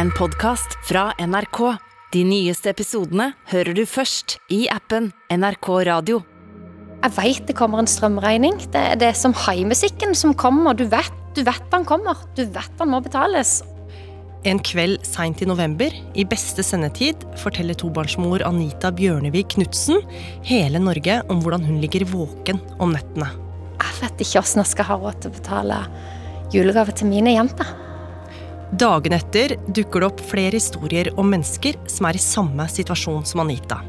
en podkast fra NRK. De nyeste episodene hører du først i appen NRK Radio. Jeg veit det kommer en strømregning. Det er det som haimusikken som kommer. Du vet, du vet den kommer. Du vet den må betales. En kveld seint i november, i beste sendetid, forteller tobarnsmor Anita Bjørnevik Knutsen hele Norge om hvordan hun ligger våken om nettene. Jeg vet ikke åssen jeg skal ha råd til å betale julegave til mine jenter. Dagen etter dukker det opp flere historier om mennesker som er i samme situasjon som Anita.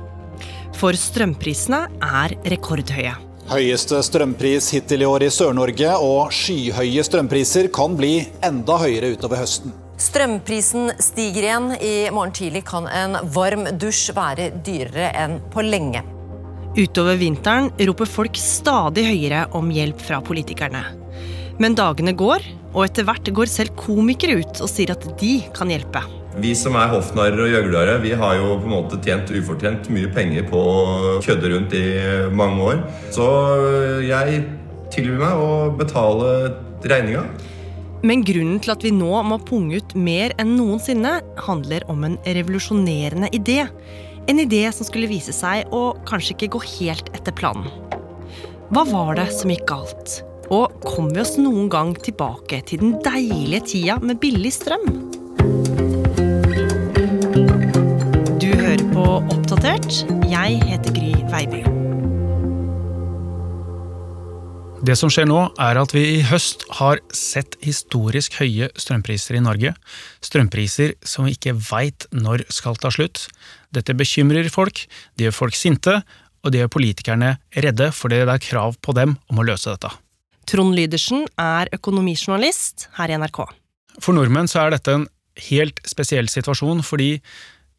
For strømprisene er rekordhøye. Høyeste strømpris hittil i år i Sør-Norge, og skyhøye strømpriser kan bli enda høyere utover høsten. Strømprisen stiger igjen. I morgen tidlig kan en varm dusj være dyrere enn på lenge. Utover vinteren roper folk stadig høyere om hjelp fra politikerne. Men dagene går, og etter hvert går selv komikere ut og sier at de kan hjelpe. Vi som er hoffnarrer og gjøglere, vi har jo på en måte tjent ufortjent mye penger på å kødde rundt i mange år. Så jeg tilbyr meg å betale regninga. Men grunnen til at vi nå må punge ut mer enn noensinne, handler om en revolusjonerende idé. En idé som skulle vise seg å kanskje ikke gå helt etter planen. Hva var det som gikk galt? Og kommer vi oss noen gang tilbake til den deilige tida med billig strøm? Du hører på Oppdatert. Jeg heter Gry Veiby. Det som skjer nå, er at vi i høst har sett historisk høye strømpriser i Norge. Strømpriser som vi ikke veit når skal ta slutt. Dette bekymrer folk, det gjør folk sinte, og det gjør politikerne redde fordi det er krav på dem om å løse dette. Trond Lydersen er økonomijournalist her i NRK. For nordmenn så er dette en helt spesiell situasjon, fordi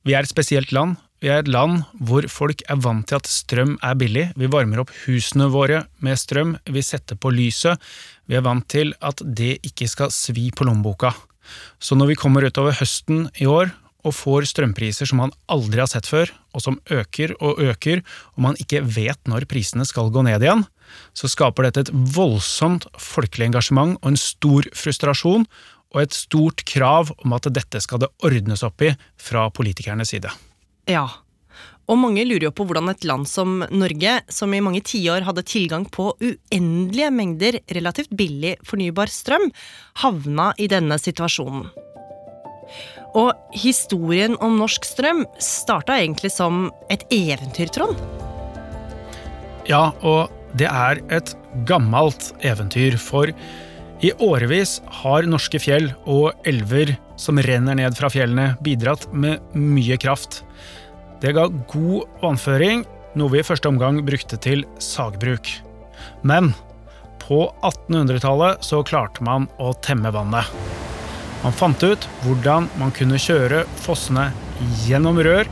vi er et spesielt land, vi er et land hvor folk er vant til at strøm er billig. Vi varmer opp husene våre med strøm, vi setter på lyset. Vi er vant til at det ikke skal svi på lommeboka. Så når vi kommer utover høsten i år og får strømpriser som man aldri har sett før, og som øker og øker, og man ikke vet når prisene skal gå ned igjen, så skaper dette et voldsomt folkelig engasjement og en stor frustrasjon, og et stort krav om at dette skal det ordnes opp i fra politikernes side. Ja. Og mange lurer jo på hvordan et land som Norge, som i mange tiår hadde tilgang på uendelige mengder relativt billig fornybar strøm, havna i denne situasjonen. Og historien om norsk strøm starta egentlig som et eventyr, Trond? Ja, og det er et gammelt eventyr, for i årevis har norske fjell og elver som renner ned fra fjellene, bidratt med mye kraft. Det ga god vannføring, noe vi i første omgang brukte til sagbruk. Men på 1800-tallet så klarte man å temme vannet. Man fant ut hvordan man kunne kjøre fossene gjennom rør,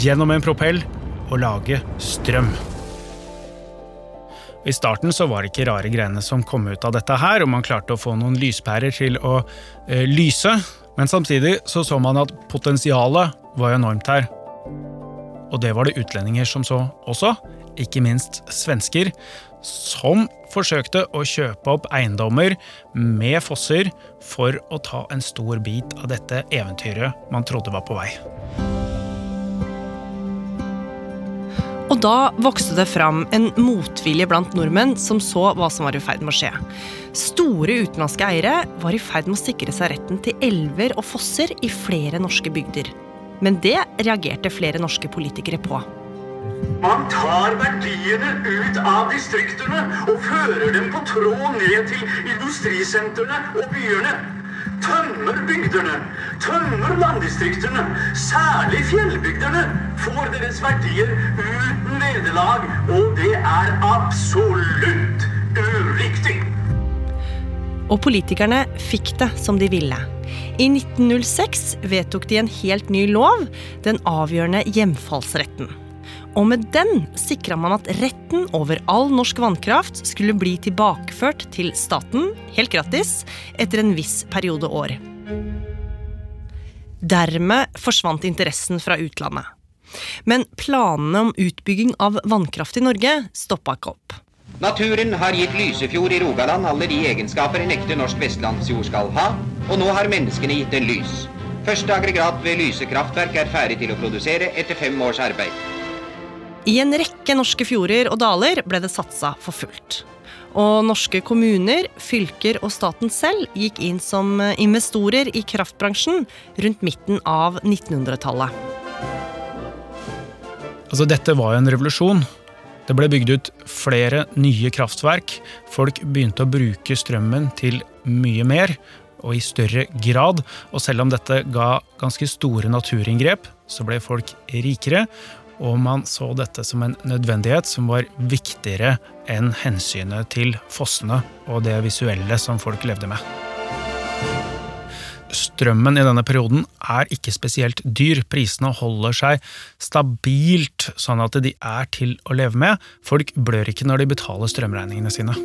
gjennom en propell og lage strøm. I starten så var det ikke rare greiene som kom ut av dette her, og man klarte å få noen lyspærer til å eh, lyse, men samtidig så så man at potensialet var enormt her. Og det var det utlendinger som så også, ikke minst svensker, som forsøkte å kjøpe opp eiendommer med fosser for å ta en stor bit av dette eventyret man trodde var på vei. Og da vokste det fram en motvilje blant nordmenn som så hva som var i ferd med å skje. Store utenlandske eiere var i ferd med å sikre seg retten til elver og fosser i flere norske bygder. Men det reagerte flere norske politikere på. Man tar verdiene ut av distriktene og fører dem på tråd ned til industrisentrene og byene. Tømmer bygdene, tømmer landdistriktene, særlig fjellbygdene, får deres verdier uten nederlag, og det er absolutt uriktig. Og politikerne fikk det som de ville. I 1906 vedtok de en helt ny lov, den avgjørende hjemfallsretten. Og med den sikra man at retten over all norsk vannkraft skulle bli tilbakeført til staten, helt gratis, etter en viss periode år. Dermed forsvant interessen fra utlandet. Men planene om utbygging av vannkraft i Norge stoppa ikke opp. Naturen har gitt Lysefjord i Rogaland alle de egenskaper en ekte norsk vestlandsjord skal ha, og nå har menneskene gitt den lys. Første aggregat ved Lyse kraftverk er ferdig til å produsere etter fem års arbeid. I en rekke norske fjorder og daler ble det satsa for fullt. Og norske kommuner, fylker og staten selv gikk inn som investorer i kraftbransjen rundt midten av 1900-tallet. Altså, dette var jo en revolusjon. Det ble bygd ut flere nye kraftverk. Folk begynte å bruke strømmen til mye mer og i større grad. Og selv om dette ga ganske store naturinngrep, så ble folk rikere. Og man så dette som en nødvendighet som var viktigere enn hensynet til fossene og det visuelle som folk levde med. Strømmen i denne perioden er ikke spesielt dyr. Prisene holder seg stabilt, sånn at de er til å leve med. Folk blør ikke når de betaler strømregningene sine.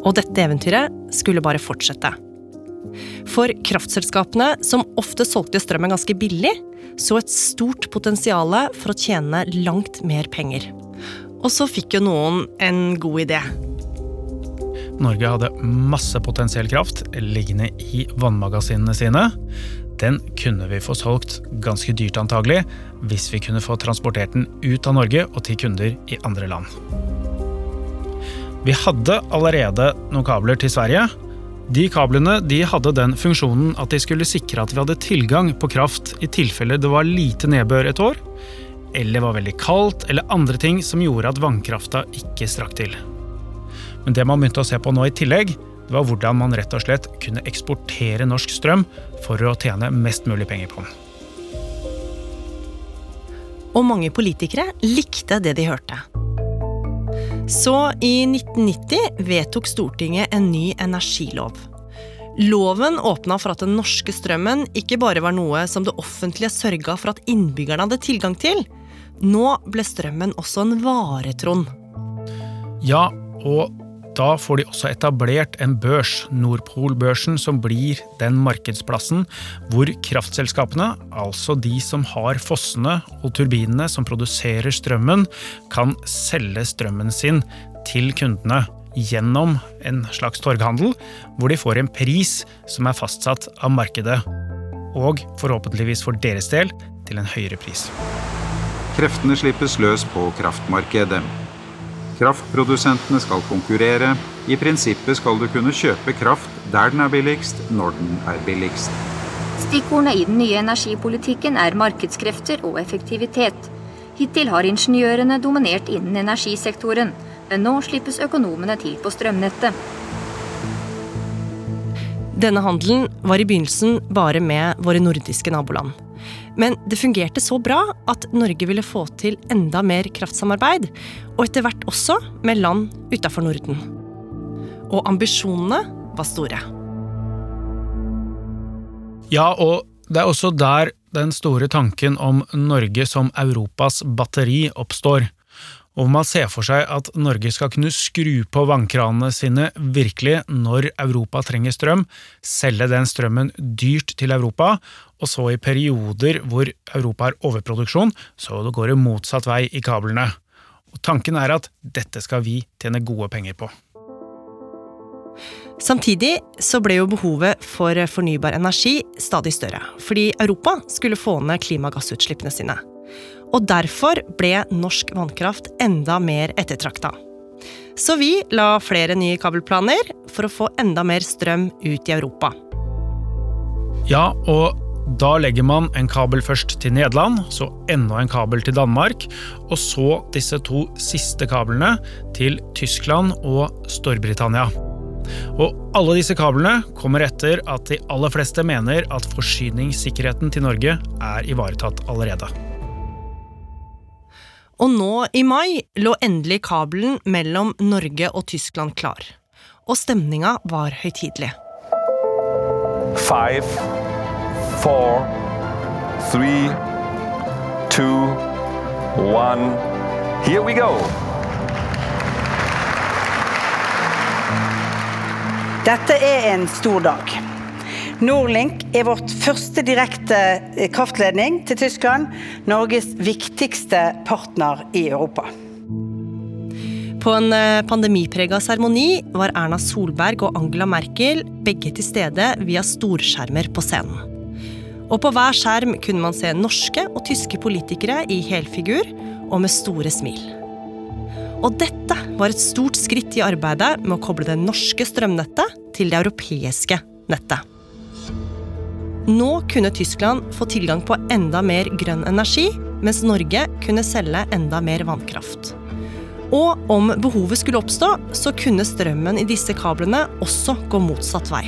Og dette eventyret skulle bare fortsette. For kraftselskapene, som ofte solgte strømmen ganske billig, så et stort potensial for å tjene langt mer penger. Og så fikk jo noen en god idé. Norge hadde masse potensiell kraft liggende i vannmagasinene sine. Den kunne vi få solgt ganske dyrt antagelig, hvis vi kunne få transportert den ut av Norge og til kunder i andre land. Vi hadde allerede noen kabler til Sverige, de kablene de hadde den funksjonen at de skulle sikre at vi hadde tilgang på kraft i tilfelle det var lite nedbør et år, eller var veldig kaldt, eller andre ting som gjorde at vannkrafta ikke strakk til. Men det man begynte å se på nå i tillegg, det var hvordan man rett og slett kunne eksportere norsk strøm for å tjene mest mulig penger på den. Og mange politikere likte det de hørte. Så i 1990 vedtok Stortinget en ny energilov. Loven åpna for at den norske strømmen ikke bare var noe som det offentlige sørga for at innbyggerne hadde tilgang til. Nå ble strømmen også en vare, Trond. Ja, og da får de også etablert en børs, Nordpol-børsen, som blir den markedsplassen hvor kraftselskapene, altså de som har fossene og turbinene som produserer strømmen, kan selge strømmen sin til kundene gjennom en slags torghandel, hvor de får en pris som er fastsatt av markedet. Og forhåpentligvis for deres del til en høyere pris. Kreftene slippes løs på kraftmarkedet. Kraftprodusentene skal konkurrere. I prinsippet skal du kunne kjøpe kraft der den er billigst, når den er billigst. Stikkordene i den nye energipolitikken er markedskrefter og effektivitet. Hittil har ingeniørene dominert innen energisektoren, men nå slippes økonomene til på strømnettet. Denne handelen var i begynnelsen bare med våre nordiske naboland. Men det fungerte så bra at Norge ville få til enda mer kraftsamarbeid, og etter hvert også med land utafor Norden. Og ambisjonene var store. Ja, og det er også der den store tanken om Norge som Europas batteri oppstår. Og man ser for seg at Norge skal kunne skru på vannkranene sine virkelig når Europa trenger strøm, selge den strømmen dyrt til Europa, og så i perioder hvor Europa har overproduksjon, så går det motsatt vei i kablene. Og tanken er at dette skal vi tjene gode penger på. Samtidig så ble jo behovet for fornybar energi stadig større, fordi Europa skulle få ned klimagassutslippene sine. Og derfor ble norsk vannkraft enda mer ettertrakta. Så vi la flere nye kabelplaner for å få enda mer strøm ut i Europa. Ja, og da legger man en kabel først til Nederland, så enda en kabel til Danmark, og så disse to siste kablene til Tyskland og Storbritannia. Og alle disse kablene kommer etter at de aller fleste mener at forsyningssikkerheten til Norge er ivaretatt allerede. Og nå i mai lå endelig kabelen mellom Norge og Tyskland klar. Og stemninga var høytidelig. Five, four, three, two, one. Here we go! Dette er en stor dag. Norlink er vårt første direkte kraftledning til Tyskland, Norges viktigste partner i Europa. På en eh, pandemiprega seremoni var Erna Solberg og Angela Merkel begge til stede via storskjermer på scenen. Og på hver skjerm kunne man se norske og tyske politikere i helfigur og med store smil. Og dette var et stort skritt i arbeidet med å koble det norske strømnettet til det europeiske nettet. Nå kunne Tyskland få tilgang på enda mer grønn energi, mens Norge kunne selge enda mer vannkraft. Og om behovet skulle oppstå, så kunne strømmen i disse kablene også gå motsatt vei.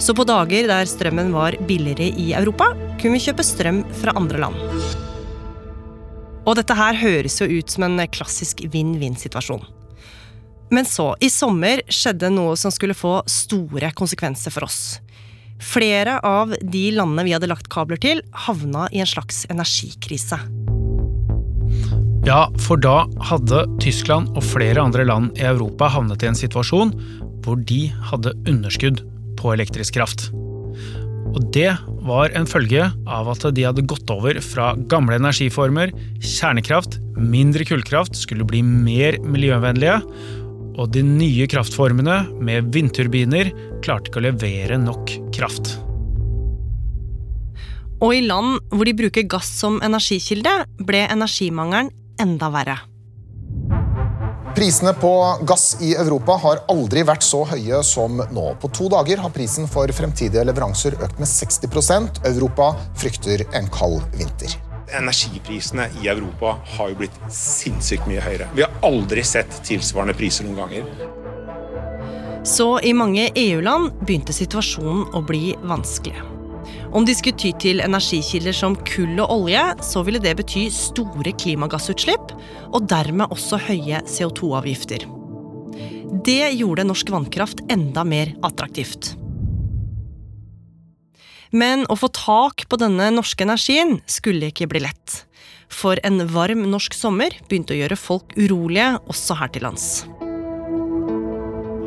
Så på dager der strømmen var billigere i Europa, kunne vi kjøpe strøm fra andre land. Og dette her høres jo ut som en klassisk vinn-vinn-situasjon. Men så, i sommer, skjedde noe som skulle få store konsekvenser for oss. Flere av de landene vi hadde lagt kabler til, havna i en slags energikrise. Ja, for da hadde Tyskland og flere andre land i Europa havnet i en situasjon hvor de hadde underskudd på elektrisk kraft. Og det var en følge av at de hadde gått over fra gamle energiformer, kjernekraft, mindre kullkraft, skulle bli mer miljøvennlige, og de nye kraftformene med vindturbiner klarte ikke å levere nok kraft. Og i land hvor de bruker gass som energikilde, ble energimangelen enda verre. Prisene på gass i Europa har aldri vært så høye som nå. På to dager har prisen for fremtidige leveranser økt med 60% Europa frykter en kald vinter. Energiprisene i Europa har jo blitt sinnssykt mye høyere. Vi har aldri sett tilsvarende priser noen ganger. Så i mange EU-land begynte situasjonen å bli vanskelig. Om de skulle ty til energikilder som kull og olje, så ville det bety store klimagassutslipp, og dermed også høye CO2-avgifter. Det gjorde norsk vannkraft enda mer attraktivt. Men å få tak på denne norske energien skulle ikke bli lett. For en varm norsk sommer begynte å gjøre folk urolige også her til lands.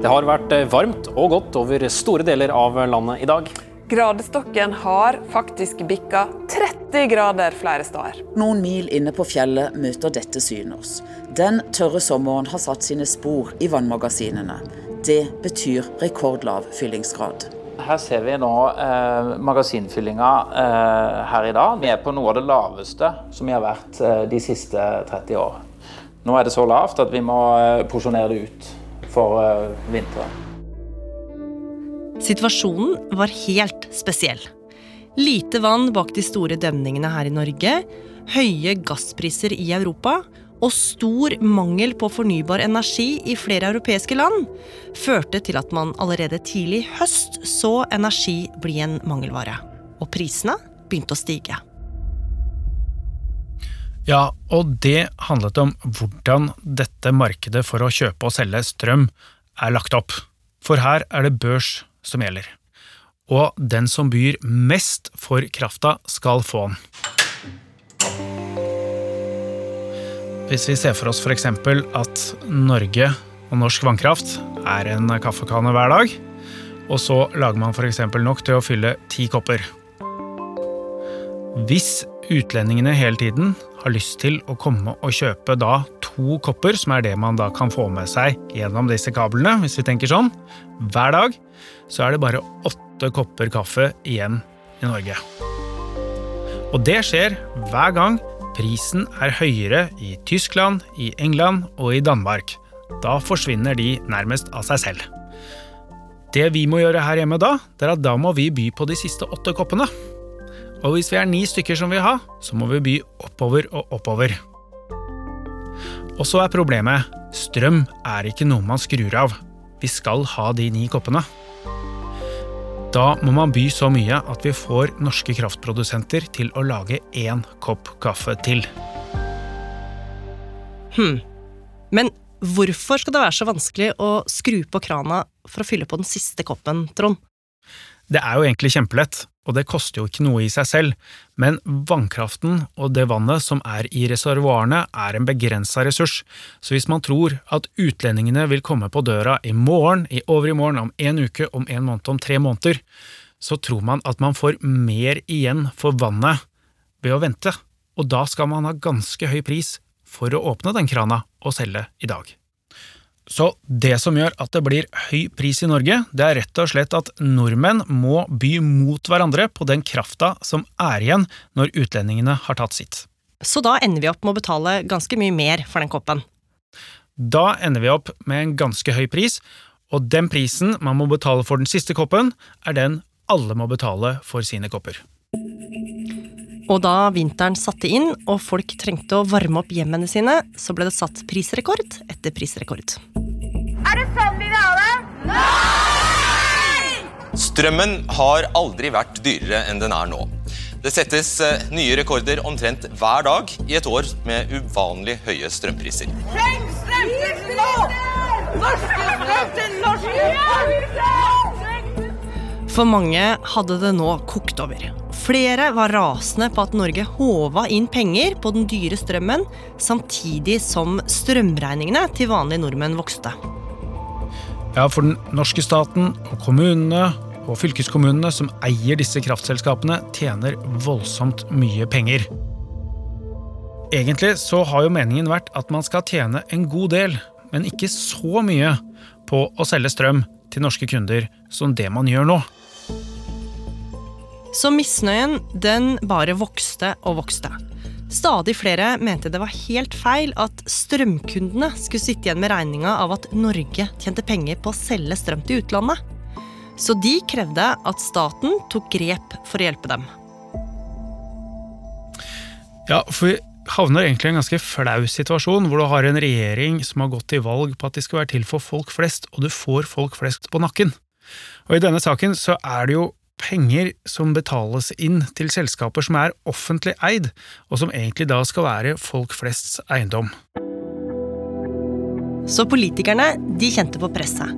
Det har vært varmt og godt over store deler av landet i dag. Gradestokken har faktisk bikka 30 grader flere steder. Noen mil inne på fjellet møter dette synet oss. Den tørre sommeren har satt sine spor i vannmagasinene. Det betyr rekordlav fyllingsgrad. Her ser vi nå eh, magasinfyllinga eh, her i dag. Vi er på noe av det laveste som vi har vært eh, de siste 30 år. Nå er det så lavt at vi må eh, porsjonere det ut for eh, vinteren. Situasjonen var helt spesiell. Lite vann bak de store demningene her i Norge, høye gasspriser i Europa og stor mangel på fornybar energi i flere europeiske land førte til at man allerede tidlig høst så energi bli en mangelvare. Og prisene begynte å stige. Ja, og det handlet om hvordan dette markedet for å kjøpe og selge strøm er lagt opp. For her er det børs som gjelder. Og den som byr mest for krafta, skal få den. Hvis vi ser for oss f.eks. at Norge og norsk vannkraft er en kaffekanne hver dag, og så lager man f.eks. nok til å fylle ti kopper. Hvis utlendingene hele tiden har lyst til å komme og kjøpe da to kopper, som er det man da kan få med seg gjennom disse kablene, hvis vi tenker sånn, hver dag, så er det bare åtte kopper kaffe igjen i Norge. Og det skjer hver gang prisen er høyere i Tyskland, i England og i Danmark. Da forsvinner de nærmest av seg selv. Det vi må gjøre her hjemme da, det er at da må vi by på de siste åtte koppene. Og hvis vi er ni stykker som vil ha, så må vi by oppover og oppover. Og så er problemet strøm er ikke noe man skrur av. Vi skal ha de ni koppene. Da må man by så mye at vi får norske kraftprodusenter til å lage én kopp kaffe til. Hm. Men hvorfor skal det være så vanskelig å skru på krana for å fylle på den siste koppen, Trond? Det er jo egentlig kjempelett, og det koster jo ikke noe i seg selv, men vannkraften og det vannet som er i reservoarene er en begrensa ressurs, så hvis man tror at utlendingene vil komme på døra i morgen, i overmorgen, om en uke, om en måned, om tre måneder, så tror man at man får mer igjen for vannet ved å vente, og da skal man ha ganske høy pris for å åpne den krana og selge i dag. Så det som gjør at det blir høy pris i Norge, det er rett og slett at nordmenn må by mot hverandre på den krafta som er igjen når utlendingene har tatt sitt. Så da ender vi opp med å betale ganske mye mer for den koppen. Da ender vi opp med en ganske høy pris, og den prisen man må betale for den siste koppen, er den alle må betale for sine kopper. Og da vinteren satte inn og folk trengte å varme opp hjemmene sine, så ble det satt prisrekord etter prisrekord. Er det sånn vi vil ha det? Nei! Strømmen har aldri vært dyrere enn den er nå. Det settes eh, nye rekorder omtrent hver dag i et år med uvanlig høye strømpriser. Treng strømstøtte nå! Norske strøm til norske For mange hadde det nå kokt over. Flere var rasende på at Norge håva inn penger på den dyre strømmen, samtidig som strømregningene til vanlige nordmenn vokste. Ja, for den norske staten og kommunene og fylkeskommunene som eier disse kraftselskapene, tjener voldsomt mye penger. Egentlig så har jo meningen vært at man skal tjene en god del, men ikke så mye, på å selge strøm til norske kunder som det man gjør nå. Så misnøyen, den bare vokste og vokste. Stadig flere mente det var helt feil at strømkundene skulle sitte igjen med regninga av at Norge tjente penger på å selge strøm til utlandet. Så de krevde at staten tok grep for å hjelpe dem. Ja, for vi havner egentlig i en ganske flau situasjon, hvor du har en regjering som har gått til valg på at de skal være til for folk flest, og du får folk flest på nakken. Og i denne saken så er det jo penger som betales inn til selskaper som er offentlig eid, og som egentlig da skal være folk flests eiendom. Så politikerne de kjente på presset.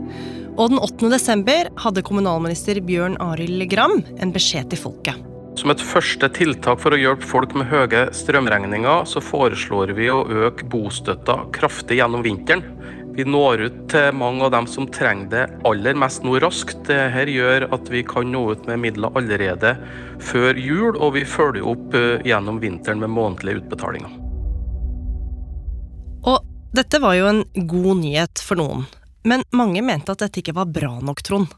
Og den 8. desember hadde kommunalminister Bjørn Arild Gram en beskjed til folket. Som et første tiltak for å hjelpe folk med høye strømregninger, så foreslår vi å øke bostøtta kraftig gjennom vinteren. Vi når ut til mange av dem som trenger det aller mest nå raskt. Dette gjør at vi kan nå ut med midler allerede før jul, og vi følger opp eh, gjennom vinteren med månedlige utbetalinger. Og dette var jo en god nyhet for noen. Men mange mente at dette ikke var bra nok, Trond.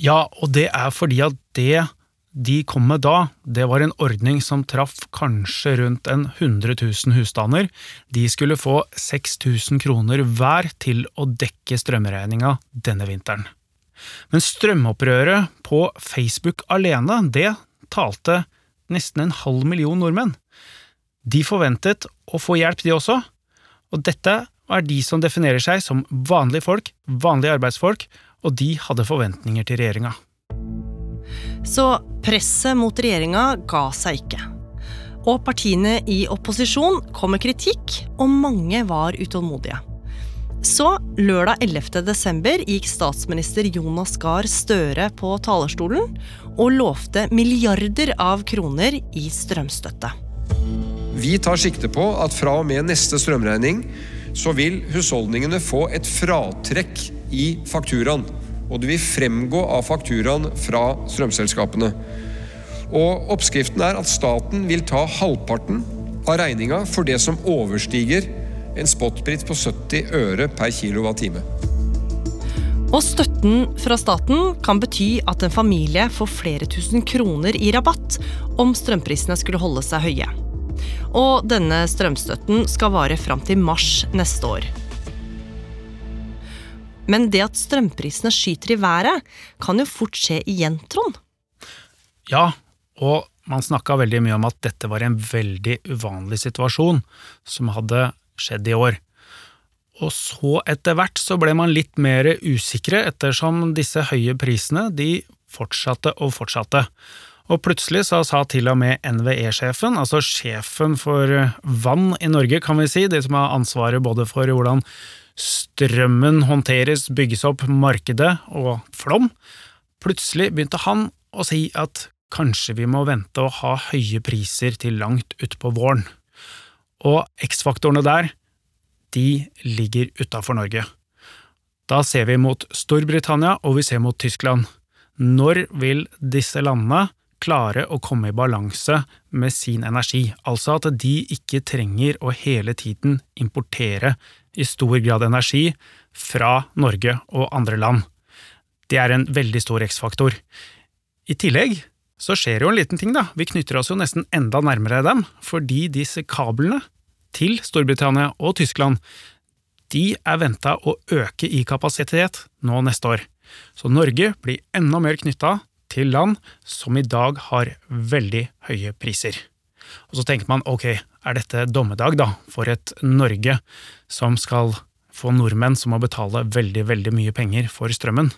Ja, og det er fordi at det de kom med da, det var en ordning som traff kanskje rundt en 100 000 husstander. De skulle få 6000 kroner hver til å dekke strømregninga denne vinteren. Men strømopprøret på Facebook alene, det talte nesten en halv million nordmenn. De forventet å få hjelp, de også, og dette er de som definerer seg som vanlige folk, vanlige arbeidsfolk, og de hadde forventninger til regjeringa. Så presset mot regjeringa ga seg ikke. Og partiene i opposisjon kom med kritikk, og mange var utålmodige. Så lørdag 11. desember gikk statsminister Jonas Gahr Støre på talerstolen og lovte milliarder av kroner i strømstøtte. Vi tar sikte på at fra og med neste strømregning så vil husholdningene få et fratrekk i fakturaen og det vil fremgå av fakturaen fra strømselskapene. Og Oppskriften er at staten vil ta halvparten av regninga for det som overstiger en spotpris på 70 øre per kilowattime. Og støtten fra staten kan bety at en familie får flere tusen kroner i rabatt om strømprisene skulle holde seg høye. Og denne strømstøtten skal vare fram til mars neste år. Men det at strømprisene skyter i været, kan jo fort skje igjen, Trond? Ja, og man snakka veldig mye om at dette var en veldig uvanlig situasjon som hadde skjedd i år. Og så etter hvert så ble man litt mer usikre, ettersom disse høye prisene de fortsatte og fortsatte. Og plutselig så sa til og med NVE-sjefen, altså sjefen for vann i Norge, kan vi si, de som har ansvaret både for hvordan strømmen håndteres, bygges opp, markedet og flom. Plutselig begynte han å si at kanskje vi må vente å ha høye priser til langt utpå våren. Og X-faktorene der, de ligger utafor Norge. Da ser vi mot Storbritannia og vi ser mot Tyskland. Når vil disse landene klare å komme i balanse med sin energi, altså at de ikke trenger å hele tiden importere i stor grad energi fra Norge og andre land. Det er en veldig stor X-faktor. I tillegg så skjer jo en liten ting, da. Vi knytter oss jo nesten enda nærmere dem, fordi disse kablene til Storbritannia og Tyskland, de er venta å øke i kapasitet nå neste år. Så Norge blir enda mer knytta til land som i dag har veldig høye priser. Og så tenker man ok, er dette dommedag da, for et Norge som skal få nordmenn som må betale veldig, veldig mye penger for strømmen?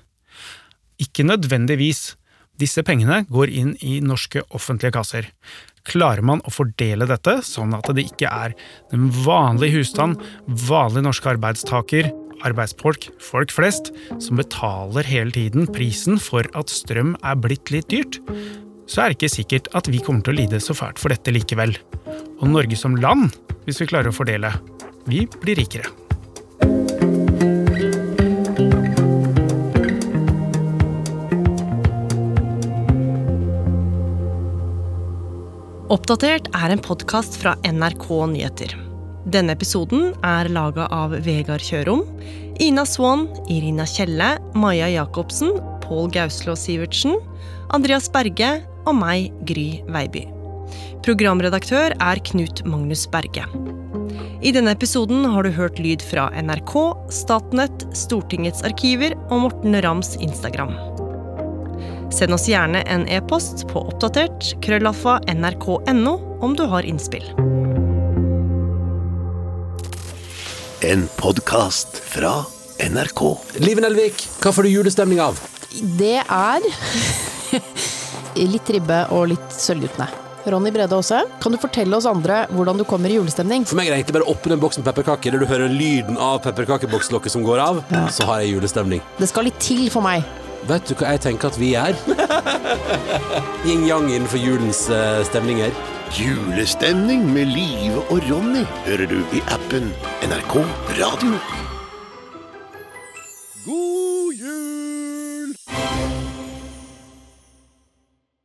Ikke nødvendigvis. Disse pengene går inn i norske offentlige kasser. Klarer man å fordele dette sånn at det ikke er den vanlige husstand, vanlige norske arbeidstaker, arbeidsfolk, folk flest, som betaler hele tiden prisen for at strøm er blitt litt dyrt, så er det ikke sikkert at vi kommer til å lide så fælt for dette likevel. Og Norge som land, hvis vi klarer å fordele, vi blir rikere. Oppdatert er en podkast fra NRK Nyheter. Denne episoden er laga av Vegard Kjørom, Ina Swann, Irina Kjelle, Maja Jacobsen, Pål Gauslå Sivertsen, Andreas Berge og meg, Gry Veiby. Programredaktør er Knut Magnus Berge. I denne episoden har du hørt lyd fra NRK, Statnett, Stortingets arkiver og Morten Rams Instagram. Send oss gjerne en e-post på oppdatert krøllalfa nrk.no om du har innspill. En podkast fra NRK. Live Nelvik, hva får du julestemning av? Det er litt ribbe og litt Sølvguttene. Ronny Brede Aase, kan du fortelle oss andre hvordan du kommer i julestemning? For meg er det egentlig bare å åpne en boks med pepperkaker, der du hører lyden av pepperkakebokslokket som går av, så har jeg julestemning. Det skal litt til for meg. Vet du hva jeg tenker at vi er? Yin-yang innenfor julens uh, stemninger. Julestemning med Live og Ronny hører du i appen NRK Radio.